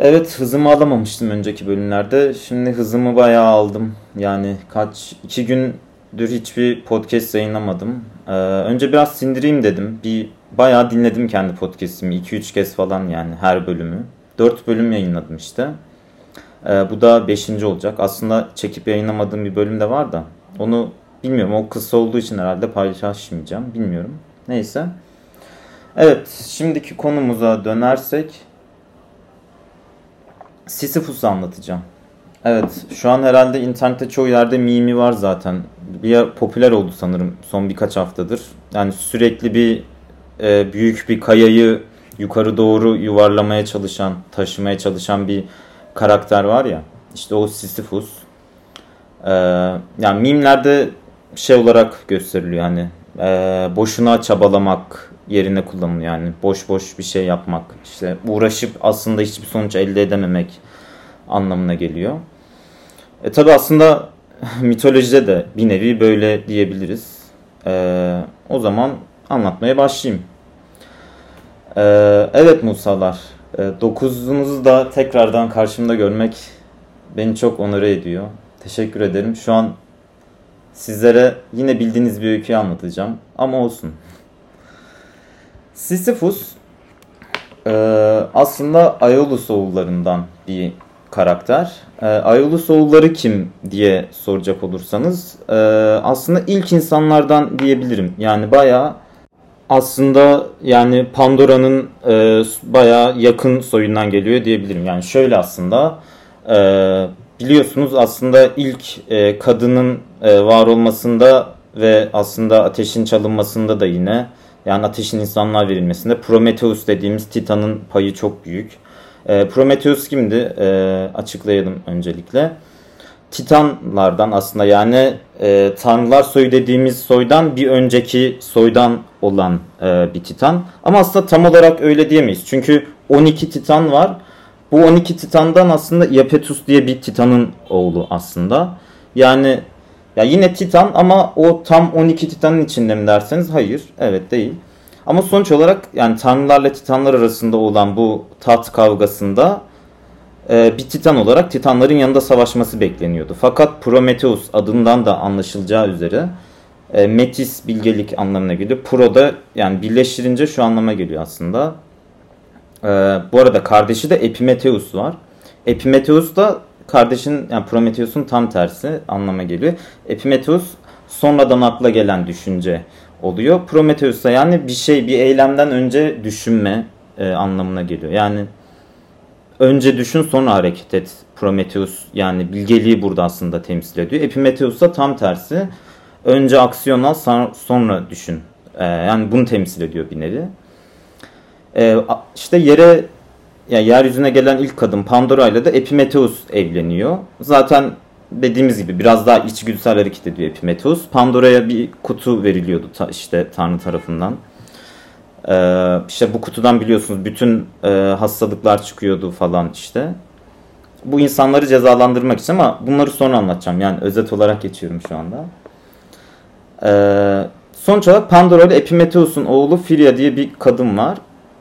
Evet hızımı alamamıştım önceki bölümlerde. Şimdi hızımı bayağı aldım. Yani kaç iki gündür hiçbir podcast yayınlamadım. Ee, önce biraz sindireyim dedim. Bir bayağı dinledim kendi podcast'imi. 2-3 kez falan yani her bölümü. 4 bölüm yayınladım işte. Ee, bu da 5. olacak. Aslında çekip yayınlamadığım bir bölüm de var da. Onu bilmiyorum. O kısa olduğu için herhalde paylaşmayacağım. Bilmiyorum. Neyse. Evet, şimdiki konumuza dönersek Sisyphus'u anlatacağım. Evet, şu an herhalde internette çoğu yerde mimi var zaten. Bir popüler oldu sanırım son birkaç haftadır. Yani sürekli bir e, büyük bir kayayı yukarı doğru yuvarlamaya çalışan, taşımaya çalışan bir karakter var ya. İşte o Sisyphus. Ee, yani mimlerde şey olarak gösteriliyor hani e, boşuna çabalamak yerine kullanılıyor yani boş boş bir şey yapmak işte uğraşıp aslında hiçbir sonuç elde edememek anlamına geliyor. E tabi aslında mitolojide de bir nevi böyle diyebiliriz. E, o zaman anlatmaya başlayayım. E, evet Musalar, e, dokuzunuzu da tekrardan karşımda görmek beni çok onur ediyor. Teşekkür ederim. Şu an sizlere yine bildiğiniz bir öyküyü anlatacağım ama olsun. Sisyphus e, aslında Aeolus oğullarından bir karakter. E, Aeolus oğulları kim diye soracak olursanız e, aslında ilk insanlardan diyebilirim. Yani bayağı aslında yani Pandora'nın e, bayağı yakın soyundan geliyor diyebilirim. Yani şöyle aslında e, biliyorsunuz aslında ilk e, kadının e, var olmasında ve aslında ateşin çalınmasında da yine yani ateşin insanlığa verilmesinde Prometheus dediğimiz Titan'ın payı çok büyük. E, Prometheus kimdi? E, açıklayalım öncelikle. Titanlardan aslında yani e, Tanrılar soyu dediğimiz soydan bir önceki soydan olan e, bir Titan. Ama aslında tam olarak öyle diyemeyiz. Çünkü 12 Titan var. Bu 12 Titan'dan aslında Iapetus diye bir Titan'ın oğlu aslında. Yani ya yine Titan ama o tam 12 Titan'ın içinde mi derseniz hayır. Evet değil. Ama sonuç olarak yani Tanrılarla Titanlar arasında olan bu taht kavgasında e, bir Titan olarak Titanların yanında savaşması bekleniyordu. Fakat Prometheus adından da anlaşılacağı üzere e, Metis bilgelik anlamına geliyor. Pro da yani birleştirince şu anlama geliyor aslında. E, bu arada kardeşi de Epimetheus var. Epimetheus da kardeşin yani Prometheus'un tam tersi anlama geliyor. Epimetheus sonradan akla gelen düşünce oluyor. Prometheus da yani bir şey bir eylemden önce düşünme e, anlamına geliyor. Yani önce düşün sonra hareket et. Prometheus yani bilgeliği burada aslında temsil ediyor. Epimetheus da tam tersi. Önce aksiyon al sonra düşün. E, yani bunu temsil ediyor bir nevi. E, işte yere yani yeryüzüne gelen ilk kadın Pandora ile de Epimetheus evleniyor. Zaten dediğimiz gibi biraz daha içgüdüsel hareket ediyor Epimetheus. Pandora'ya bir kutu veriliyordu ta, işte Tanrı tarafından. Ee, işte bu kutudan biliyorsunuz bütün e, hastalıklar çıkıyordu falan işte. Bu insanları cezalandırmak için ama bunları sonra anlatacağım. Yani özet olarak geçiyorum şu anda. Ee, sonuç olarak Pandora ile Epimetheus'un oğlu Filia diye bir kadın var.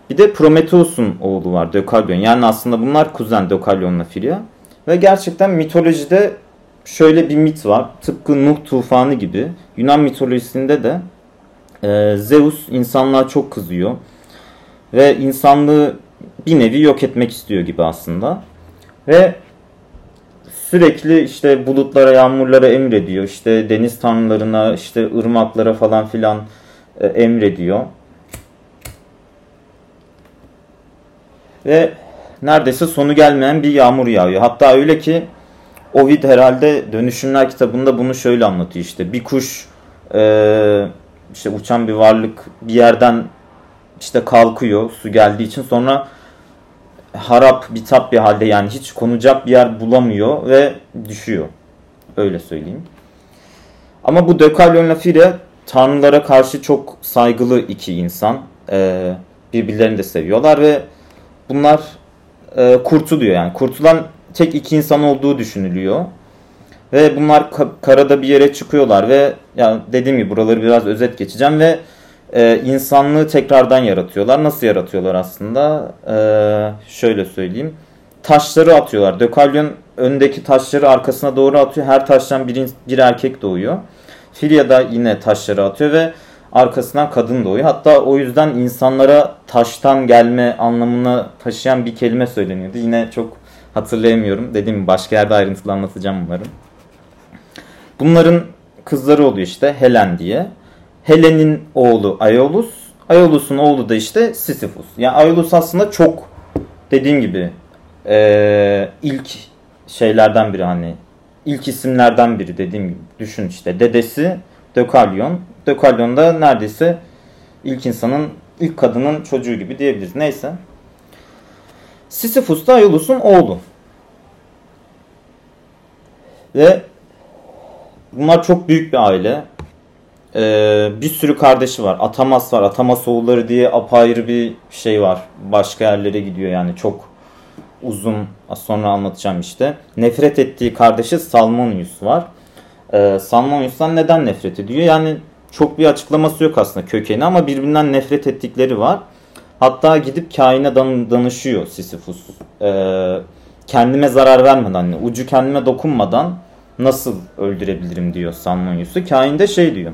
Bir de Prometheus'un oğlu var Deucalion. Yani aslında bunlar kuzen Deucalion'la Filia. Ve gerçekten mitolojide şöyle bir mit var. Tıpkı Nuh tufanı gibi. Yunan mitolojisinde de e, Zeus insanlığa çok kızıyor. Ve insanlığı bir nevi yok etmek istiyor gibi aslında. Ve sürekli işte bulutlara, yağmurlara emrediyor. İşte deniz tanrılarına, işte ırmaklara falan filan e, emrediyor. Ve neredeyse sonu gelmeyen bir yağmur yağıyor. Hatta öyle ki Ovid herhalde Dönüşümler kitabında bunu şöyle anlatıyor işte. Bir kuş e, işte uçan bir varlık bir yerden işte kalkıyor su geldiği için sonra harap bitap bir halde yani hiç konacak bir yer bulamıyor ve düşüyor. Öyle söyleyeyim. Ama bu Deucalion Lafire tanrılara karşı çok saygılı iki insan. Ee, birbirlerini de seviyorlar ve bunlar e, kurtuluyor yani. Kurtulan tek iki insan olduğu düşünülüyor. Ve bunlar ka- karada bir yere çıkıyorlar ve yani dediğim gibi buraları biraz özet geçeceğim ve e, insanlığı tekrardan yaratıyorlar. Nasıl yaratıyorlar aslında? E, şöyle söyleyeyim. taşları atıyorlar. Dökalyon öndeki taşları arkasına doğru atıyor. Her taştan bir, bir erkek doğuyor. Filya da yine taşları atıyor ve arkasından kadın doğuyor. Hatta o yüzden insanlara taştan gelme anlamını taşıyan bir kelime söyleniyordu. Yine çok hatırlayamıyorum. Dediğim gibi başka yerde ayrıntılı anlatacağım bunların. Bunların kızları oluyor işte Helen diye. Helen'in oğlu Aeolus. Aeolus'un oğlu da işte Sisyphus. Yani Aeolus aslında çok dediğim gibi e, ilk şeylerden biri hani ilk isimlerden biri dediğim gibi düşün işte dedesi Dökalyon. Dökalyon da neredeyse ilk insanın ilk kadının çocuğu gibi diyebiliriz. Neyse. Sisyphus da Aeolus'un oğlu. Ve bunlar çok büyük bir aile. Ee, bir sürü kardeşi var. Atamas var. Atamas oğulları diye apayrı bir şey var. Başka yerlere gidiyor yani çok uzun. Az sonra anlatacağım işte. Nefret ettiği kardeşi Salmonius var. Ee, Salmonius'tan neden nefret ediyor? Yani çok bir açıklaması yok aslında kökeni ama birbirinden nefret ettikleri var. Hatta gidip kaine dan danışıyor Sisyphus. Ee, kendime zarar vermeden, hani ucu kendime dokunmadan nasıl öldürebilirim diyor Salmonius'u. Kain de şey diyor.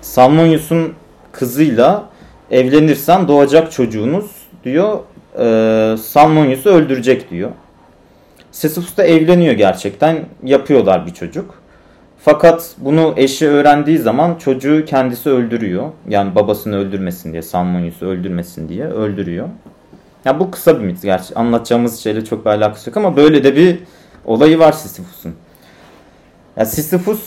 Salmonius'un kızıyla evlenirsen doğacak çocuğunuz diyor e, Salmonius'u öldürecek diyor. Sisyphus da evleniyor gerçekten. Yapıyorlar bir çocuk. Fakat bunu eşi öğrendiği zaman çocuğu kendisi öldürüyor. Yani babasını öldürmesin diye, Salmonius'u öldürmesin diye öldürüyor. Ya bu kısa bir mit gerçi. Anlatacağımız şeyle çok bir alakası yok ama böyle de bir olayı var Sisyphus'un. Ya Sisyphus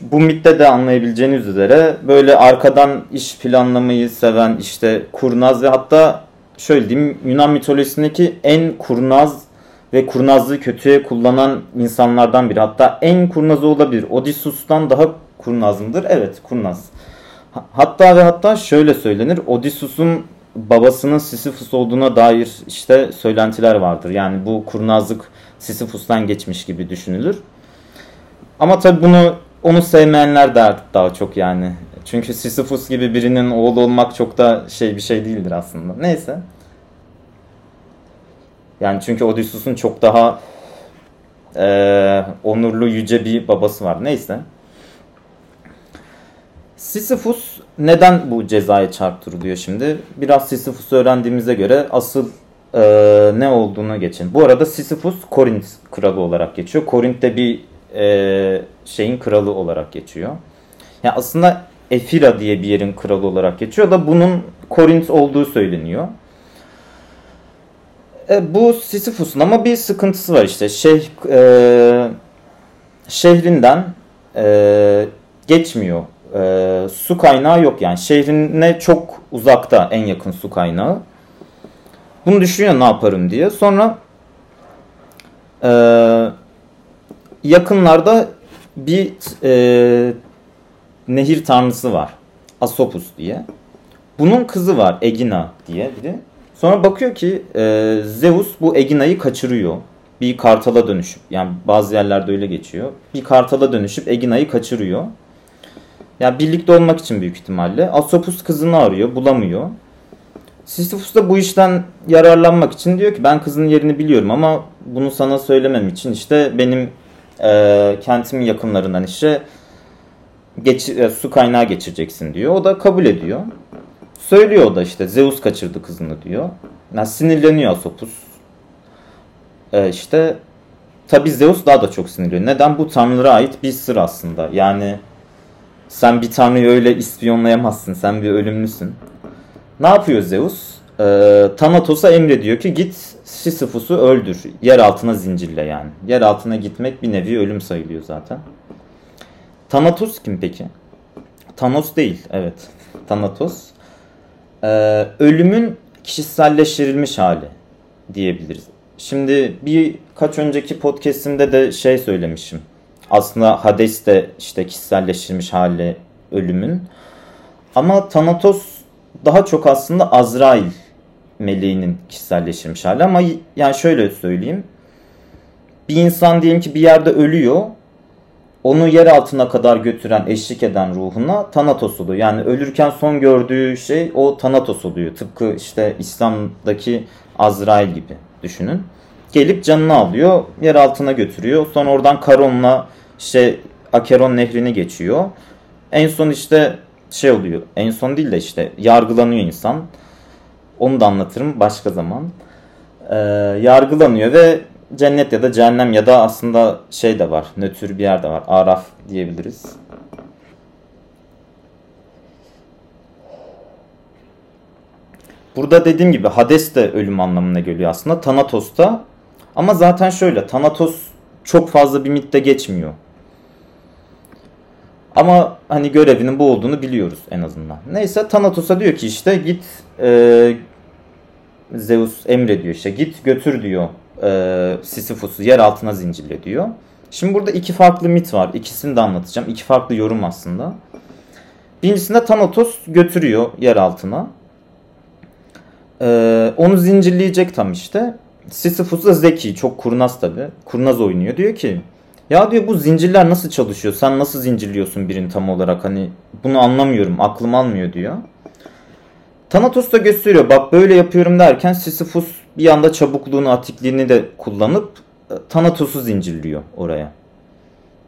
bu mitte de anlayabileceğiniz üzere böyle arkadan iş planlamayı seven işte kurnaz ve hatta şöyle diyeyim Yunan mitolojisindeki en kurnaz ve kurnazlığı kötüye kullanan insanlardan biri. Hatta en kurnazı olabilir. Odysseus'tan daha kurnaz mıdır? Evet kurnaz. Hatta ve hatta şöyle söylenir. Odysseus'un babasının Sisyphus olduğuna dair işte söylentiler vardır. Yani bu kurnazlık Sisyphus'tan geçmiş gibi düşünülür. Ama tabi bunu onu sevmeyenler de daha çok yani. Çünkü Sisyphus gibi birinin oğlu olmak çok da şey bir şey değildir aslında. Neyse. Yani çünkü Odysseus'un çok daha e, onurlu yüce bir babası var. Neyse. Sisyphus neden bu cezaya çarptırılıyor şimdi? Biraz Sisyphus'u öğrendiğimize göre asıl e, ne olduğunu geçin. Bu arada Sisyphus Korint kralı olarak geçiyor. Korint'te bir e, şeyin kralı olarak geçiyor. Yani aslında Efira diye bir yerin kralı olarak geçiyor da bunun Korint olduğu söyleniyor. E, bu Sisyphus'un ama bir sıkıntısı var işte. Şeyh, e, şehrinden e, geçmiyor. E, su kaynağı yok yani. Şehrine çok uzakta en yakın su kaynağı. Bunu düşünüyor ne yaparım diye. Sonra e, yakınlarda bir e, nehir tanrısı var. Asopus diye. Bunun kızı var Egina diye biri. Sonra bakıyor ki e, Zeus bu Egina'yı kaçırıyor. Bir kartala dönüşüp yani bazı yerlerde öyle geçiyor. Bir kartala dönüşüp Egina'yı kaçırıyor. Ya yani birlikte olmak için büyük ihtimalle. Asopus kızını arıyor, bulamıyor. Sisyphus da bu işten yararlanmak için diyor ki ben kızın yerini biliyorum ama bunu sana söylemem için işte benim e, kentimin yakınlarından işte geç, e, su kaynağı geçireceksin diyor. O da kabul ediyor. Söylüyor o da işte Zeus kaçırdı kızını diyor. Yani sinirleniyor Asopus. E, işte tabi Zeus daha da çok sinirleniyor. Neden? Bu tanrılara ait bir sır aslında. Yani sen bir tanrıyı öyle ispiyonlayamazsın. Sen bir ölümlüsün. Ne yapıyor Zeus? Ee, Thanatos'a emrediyor ki git Sisyphus'u öldür. Yer altına zincirle yani. Yer altına gitmek bir nevi ölüm sayılıyor zaten. Thanatos kim peki? Thanos değil. Evet. Thanatos. Ee, ölümün kişiselleştirilmiş hali diyebiliriz. Şimdi birkaç önceki podcast'imde de şey söylemişim. Aslında Hades de işte kişiselleştirilmiş hali ölümün. Ama Thanatos daha çok aslında Azrail meleğinin kişiselleştirilmiş hali ama yani şöyle söyleyeyim. Bir insan diyelim ki bir yerde ölüyor. Onu yer altına kadar götüren, eşlik eden ruhuna Thanatos oluyor. Yani ölürken son gördüğü şey o Thanatos oluyor. Tıpkı işte İslam'daki Azrail gibi düşünün. gelip canını alıyor. Yer altına götürüyor. Sonra oradan Karon'la işte Akeron nehrini geçiyor. En son işte şey oluyor. En son değil de işte yargılanıyor insan. Onu da anlatırım başka zaman. Ee, yargılanıyor ve cennet ya da cehennem ya da aslında şey de var. Nötr bir yer de var. Araf diyebiliriz. Burada dediğim gibi Hades de ölüm anlamına geliyor aslında. Thanatos da. Ama zaten şöyle Thanatos çok fazla bir mitte geçmiyor. Ama hani görevinin bu olduğunu biliyoruz en azından. Neyse Thanatos'a diyor ki işte git e, Zeus emrediyor işte git götür diyor e, Sisyphus'u yer altına zincirle diyor. Şimdi burada iki farklı mit var. İkisini de anlatacağım. İki farklı yorum aslında. Birincisinde Thanatos götürüyor yer altına. Ee, onu zincirleyecek tam işte. Sisyphus da zeki. Çok kurnaz tabi. Kurnaz oynuyor. Diyor ki ya diyor bu zincirler nasıl çalışıyor? Sen nasıl zincirliyorsun birini tam olarak? Hani bunu anlamıyorum. Aklım almıyor diyor. Thanatos da gösteriyor. Bak böyle yapıyorum derken Sisyphus bir anda çabukluğunu, atikliğini de kullanıp e, Thanatos'u zincirliyor oraya.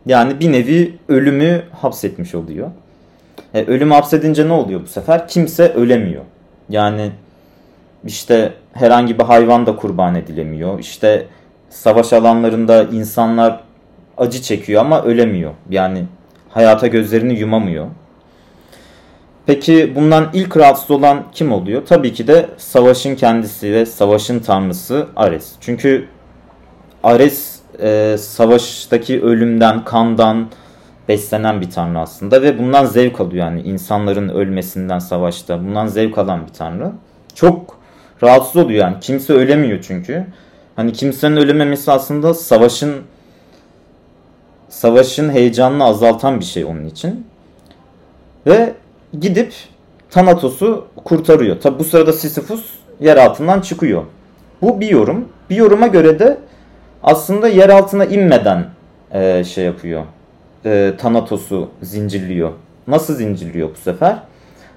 Yani bir nevi ölümü hapsetmiş oluyor. E, ölümü hapsedince ne oluyor bu sefer? Kimse ölemiyor. Yani işte herhangi bir hayvan da kurban edilemiyor. İşte savaş alanlarında insanlar acı çekiyor ama ölemiyor. Yani hayata gözlerini yumamıyor. Peki bundan ilk rahatsız olan kim oluyor? Tabii ki de savaşın kendisi ve savaşın tanrısı Ares. Çünkü Ares e, savaştaki ölümden, kandan beslenen bir tanrı aslında ve bundan zevk alıyor yani insanların ölmesinden savaşta. Bundan zevk alan bir tanrı. Çok rahatsız oluyor yani. Kimse ölemiyor çünkü. Hani kimsenin ölememesi aslında savaşın savaşın heyecanını azaltan bir şey onun için. Ve gidip Thanatos'u kurtarıyor. Tabi bu sırada Sisyphus yer altından çıkıyor. Bu bir yorum. Bir yoruma göre de aslında yer altına inmeden e, şey yapıyor. E, Thanatos'u zincirliyor. Nasıl zincirliyor bu sefer?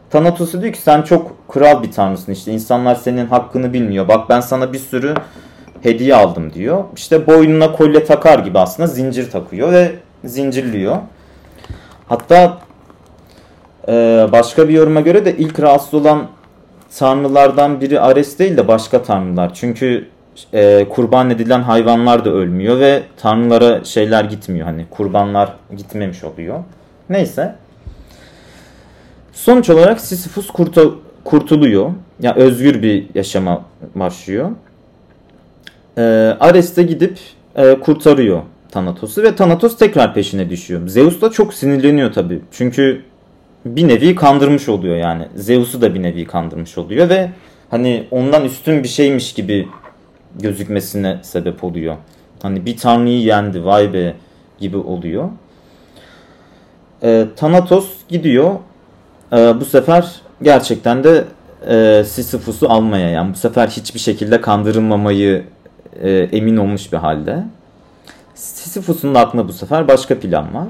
Thanatos'u diyor ki sen çok kral bir tanrısın işte insanlar senin hakkını bilmiyor. Bak ben sana bir sürü hediye aldım diyor. İşte boynuna kolye takar gibi aslında zincir takıyor ve zincirliyor. Hatta e, başka bir yoruma göre de ilk rahatsız olan tanrılardan biri Ares değil de başka tanrılar. Çünkü e, kurban edilen hayvanlar da ölmüyor ve tanrılara şeyler gitmiyor. Hani kurbanlar gitmemiş oluyor. Neyse. Sonuç olarak Sisyphus kurtuluyor. Ya yani özgür bir yaşama başlıyor. Ee, Ares de gidip e, kurtarıyor Thanatos'u ve Thanatos tekrar peşine düşüyor. Zeus da çok sinirleniyor tabii. Çünkü bir nevi kandırmış oluyor yani. Zeus'u da bir nevi kandırmış oluyor ve hani ondan üstün bir şeymiş gibi gözükmesine sebep oluyor. Hani bir tanrıyı yendi vay be gibi oluyor. E, Thanatos gidiyor. E, bu sefer gerçekten de e, Sisyphus'u almaya yani bu sefer hiçbir şekilde kandırılmamayı e, emin olmuş bir halde. Sisyphus'un da aklında bu sefer başka plan var.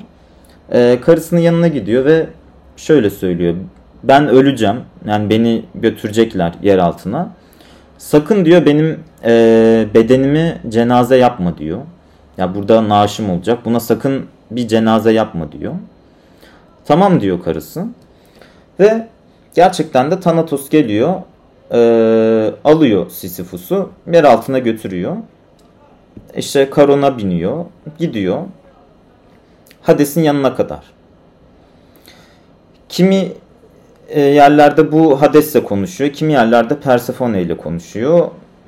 E, karısının yanına gidiyor ve şöyle söylüyor. Ben öleceğim. Yani beni götürecekler yer altına. Sakın diyor benim e, bedenimi cenaze yapma diyor. Ya burada naaşım olacak. Buna sakın bir cenaze yapma diyor. Tamam diyor karısı. Ve gerçekten de Thanatos geliyor. E, alıyor Sisyphus'u. Yer altına götürüyor. İşte Karon'a biniyor. Gidiyor. Hades'in yanına kadar. Kimi e, yerlerde bu Hades'le konuşuyor. Kimi yerlerde Persefone ile konuşuyor.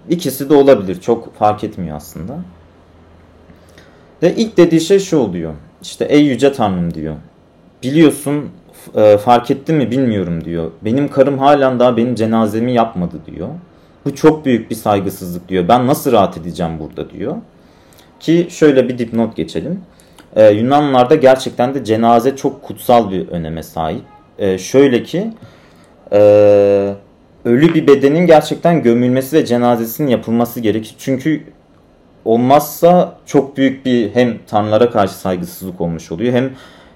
İkisi de olabilir. Çok fark etmiyor aslında. Ve ilk dediği şey şu oluyor. İşte ey yüce tanrım diyor. Biliyorsun e, fark ettin mi bilmiyorum diyor. Benim karım halen daha benim cenazemi yapmadı diyor. Bu çok büyük bir saygısızlık diyor. Ben nasıl rahat edeceğim burada diyor. Ki şöyle bir dipnot geçelim. Ee, Yunanlılarda gerçekten de cenaze çok kutsal bir öneme sahip. Ee, şöyle ki e, ölü bir bedenin gerçekten gömülmesi ve cenazesinin yapılması gerekir. Çünkü olmazsa çok büyük bir hem tanrılara karşı saygısızlık olmuş oluyor hem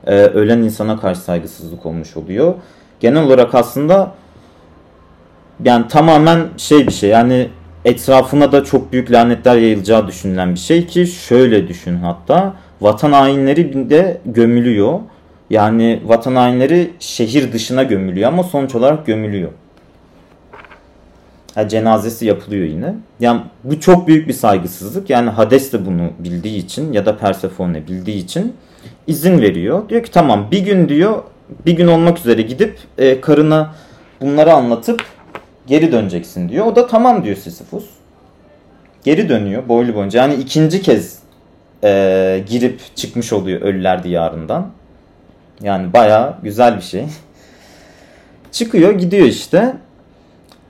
e, ölen insana karşı saygısızlık olmuş oluyor. Genel olarak aslında yani tamamen şey bir şey yani etrafına da çok büyük lanetler yayılacağı düşünülen bir şey ki şöyle düşün hatta vatan hainleri de gömülüyor. Yani vatan hainleri şehir dışına gömülüyor ama sonuç olarak gömülüyor. Ha, cenazesi yapılıyor yine. Yani bu çok büyük bir saygısızlık. Yani Hades de bunu bildiği için ya da Persephone bildiği için izin veriyor. Diyor ki tamam bir gün diyor bir gün olmak üzere gidip e, karına bunları anlatıp geri döneceksin diyor. O da tamam diyor Sisyphus. Geri dönüyor boylu boyunca. Yani ikinci kez e, girip çıkmış oluyor ölüler diyarından. Yani baya güzel bir şey. Çıkıyor gidiyor işte.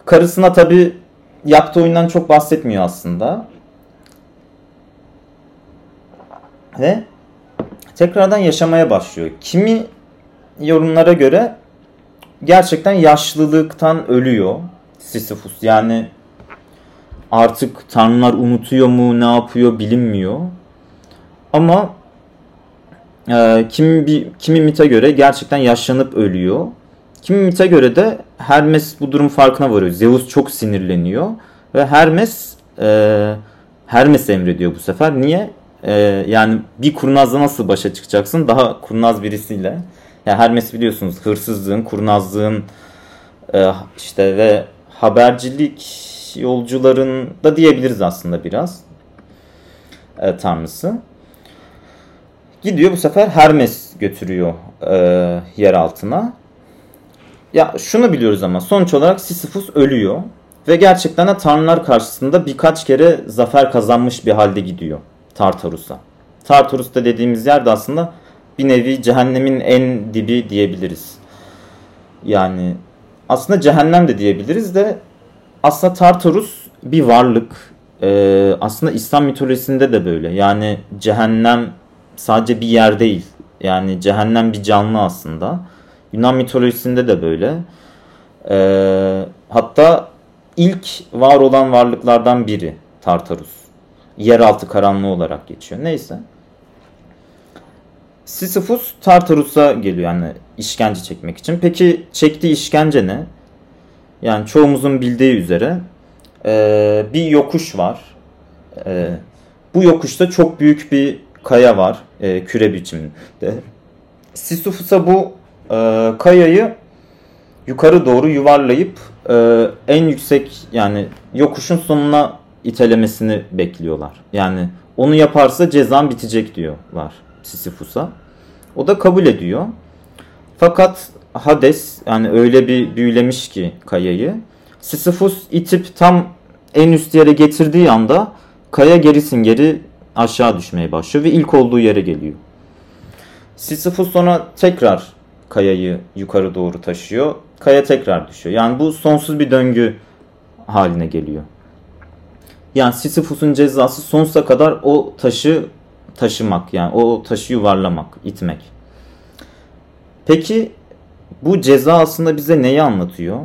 Karısına tabi yaptığı oyundan çok bahsetmiyor aslında. Ve tekrardan yaşamaya başlıyor. Kimi yorumlara göre gerçekten yaşlılıktan ölüyor Sisyphus. Yani artık tanrılar unutuyor mu ne yapıyor bilinmiyor. Ama e, kimi, bir, kimi mite göre gerçekten yaşlanıp ölüyor. Kimi mite göre de Hermes bu durum farkına varıyor. Zeus çok sinirleniyor ve Hermes e, Hermes emrediyor bu sefer. Niye? E, yani bir kurnazla nasıl başa çıkacaksın? Daha kurnaz birisiyle. Yani Hermes biliyorsunuz hırsızlığın, kurnazlığın e, işte ve habercilik yolcuların da diyebiliriz aslında biraz e, tanrısı. Gidiyor bu sefer Hermes götürüyor e, yer altına. Ya şunu biliyoruz ama sonuç olarak Sisyphus ölüyor. Ve gerçekten de tanrılar karşısında birkaç kere zafer kazanmış bir halde gidiyor Tartarus'a. Tartarus'ta dediğimiz yerde aslında bir nevi cehennemin en dibi diyebiliriz. Yani aslında cehennem de diyebiliriz de aslında Tartarus bir varlık. Ee, aslında İslam mitolojisinde de böyle. Yani cehennem sadece bir yer değil. Yani cehennem bir canlı aslında. Yunan mitolojisinde de böyle. Ee, hatta ilk var olan varlıklardan biri Tartarus. Yeraltı karanlığı olarak geçiyor. Neyse. Sisyphus Tartarus'a geliyor yani işkence çekmek için. Peki çektiği işkence ne? Yani çoğumuzun bildiği üzere e, bir yokuş var. E, bu yokuşta çok büyük bir kaya var e, küre biçiminde. Sisyphus'a bu e, kayayı yukarı doğru yuvarlayıp e, en yüksek yani yokuşun sonuna itelemesini bekliyorlar. Yani onu yaparsa cezan bitecek diyorlar Sisyphus'a. O da kabul ediyor. Fakat Hades yani öyle bir büyülemiş ki kayayı. Sisyphus itip tam en üst yere getirdiği anda kaya gerisin geri aşağı düşmeye başlıyor ve ilk olduğu yere geliyor. Sisyphus sonra tekrar kayayı yukarı doğru taşıyor. Kaya tekrar düşüyor. Yani bu sonsuz bir döngü haline geliyor. Yani Sisyphus'un cezası sonsuza kadar o taşı taşımak yani o taşı yuvarlamak, itmek. Peki bu ceza aslında bize neyi anlatıyor?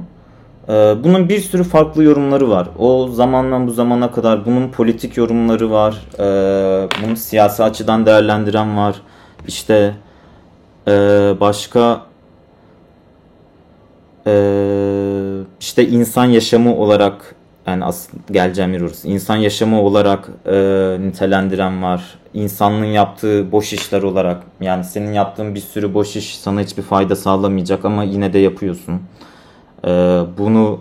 Ee, bunun bir sürü farklı yorumları var. O zamandan bu zamana kadar bunun politik yorumları var. Ee, bunu siyasi açıdan değerlendiren var. İşte e, başka e, işte insan yaşamı olarak yani aslında geleceğim yer orası. İnsan yaşamı olarak e, nitelendiren var. İnsanlığın yaptığı boş işler olarak yani senin yaptığın bir sürü boş iş sana hiçbir fayda sağlamayacak ama yine de yapıyorsun. E, bunu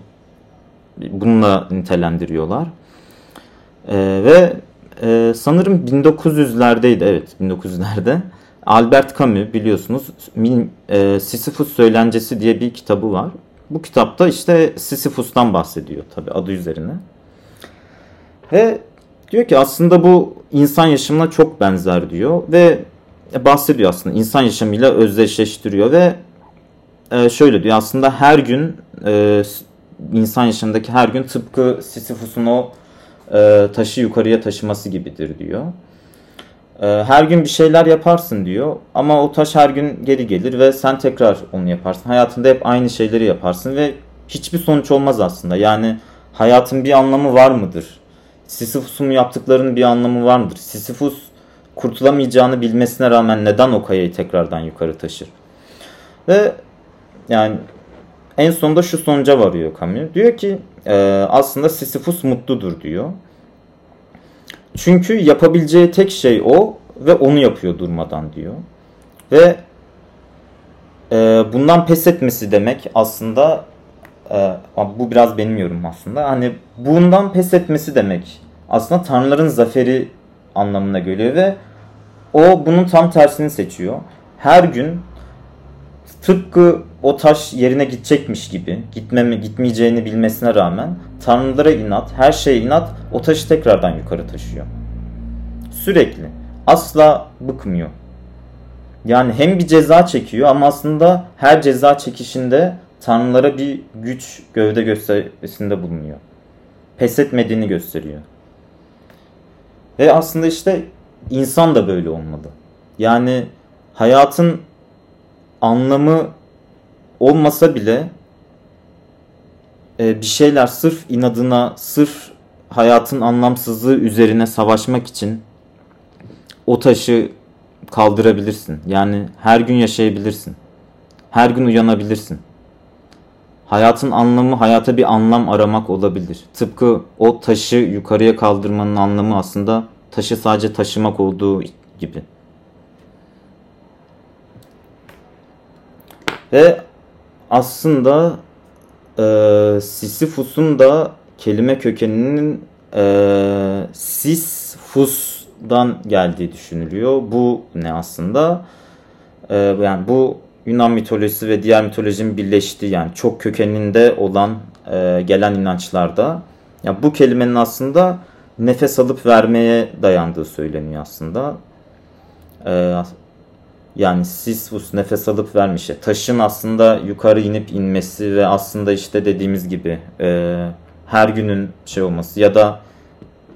bununla nitelendiriyorlar. E, ve e, sanırım 1900'lerdeydi evet 1900'lerde Albert Camus biliyorsunuz e, Sisyphus Söylencesi diye bir kitabı var. Bu kitapta işte Sisyphus'tan bahsediyor tabi adı üzerine. Ve diyor ki aslında bu insan yaşamına çok benzer diyor ve bahsediyor aslında insan yaşamıyla özdeşleştiriyor ve e, şöyle diyor aslında her gün e, insan yaşamındaki her gün tıpkı Sisyphus'un o e, taşı yukarıya taşıması gibidir diyor. Ee, her gün bir şeyler yaparsın diyor ama o taş her gün geri gelir ve sen tekrar onu yaparsın. Hayatında hep aynı şeyleri yaparsın ve hiçbir sonuç olmaz aslında. Yani hayatın bir anlamı var mıdır? Sisyphus'un yaptıklarının bir anlamı var mıdır? Sisyphus kurtulamayacağını bilmesine rağmen neden o kayayı tekrardan yukarı taşır? Ve yani en sonunda şu sonuca varıyor Camus. Diyor ki e, aslında Sisyphus mutludur diyor. Çünkü yapabileceği tek şey o ve onu yapıyor durmadan diyor. Ve e, bundan pes etmesi demek aslında e, bu biraz benim yorum aslında. Hani bundan pes etmesi demek aslında tanrıların zaferi anlamına geliyor ve o bunun tam tersini seçiyor. Her gün tıpkı o taş yerine gidecekmiş gibi gitmeme gitmeyeceğini bilmesine rağmen tanrılara inat, her şeye inat o taşı tekrardan yukarı taşıyor. Sürekli. Asla bıkmıyor. Yani hem bir ceza çekiyor ama aslında her ceza çekişinde tanrılara bir güç gövde gösterisinde bulunuyor. Pes etmediğini gösteriyor. Ve aslında işte insan da böyle olmalı. Yani hayatın anlamı olmasa bile e, bir şeyler sırf inadına, sırf hayatın anlamsızlığı üzerine savaşmak için o taşı kaldırabilirsin. Yani her gün yaşayabilirsin. Her gün uyanabilirsin. Hayatın anlamı hayata bir anlam aramak olabilir. Tıpkı o taşı yukarıya kaldırmanın anlamı aslında taşı sadece taşımak olduğu gibi. Ve aslında e, Sisyphus'un da kelime kökeninin e, Sisfus'dan geldiği düşünülüyor. Bu ne aslında? E, yani bu Yunan mitolojisi ve diğer mitolojinin birleştiği yani çok kökeninde olan e, gelen inançlarda yani bu kelimenin aslında nefes alıp vermeye dayandığı söyleniyor aslında. E, yani Sisyphus nefes alıp vermiş. Taşın aslında yukarı inip inmesi ve aslında işte dediğimiz gibi e, her günün şey olması ya da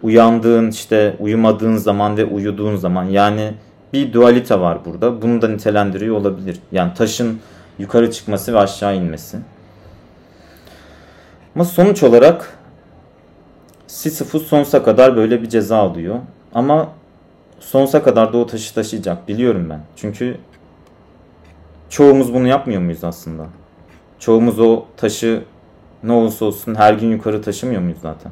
uyandığın işte uyumadığın zaman ve uyuduğun zaman yani bir dualite var burada. Bunu da nitelendiriyor olabilir. Yani taşın yukarı çıkması ve aşağı inmesi. Ama sonuç olarak Sisyphus sonsuza kadar böyle bir ceza alıyor. Ama sonsuza kadar da o taşı taşıyacak. Biliyorum ben. Çünkü çoğumuz bunu yapmıyor muyuz aslında? Çoğumuz o taşı ne olursa olsun her gün yukarı taşımıyor muyuz zaten?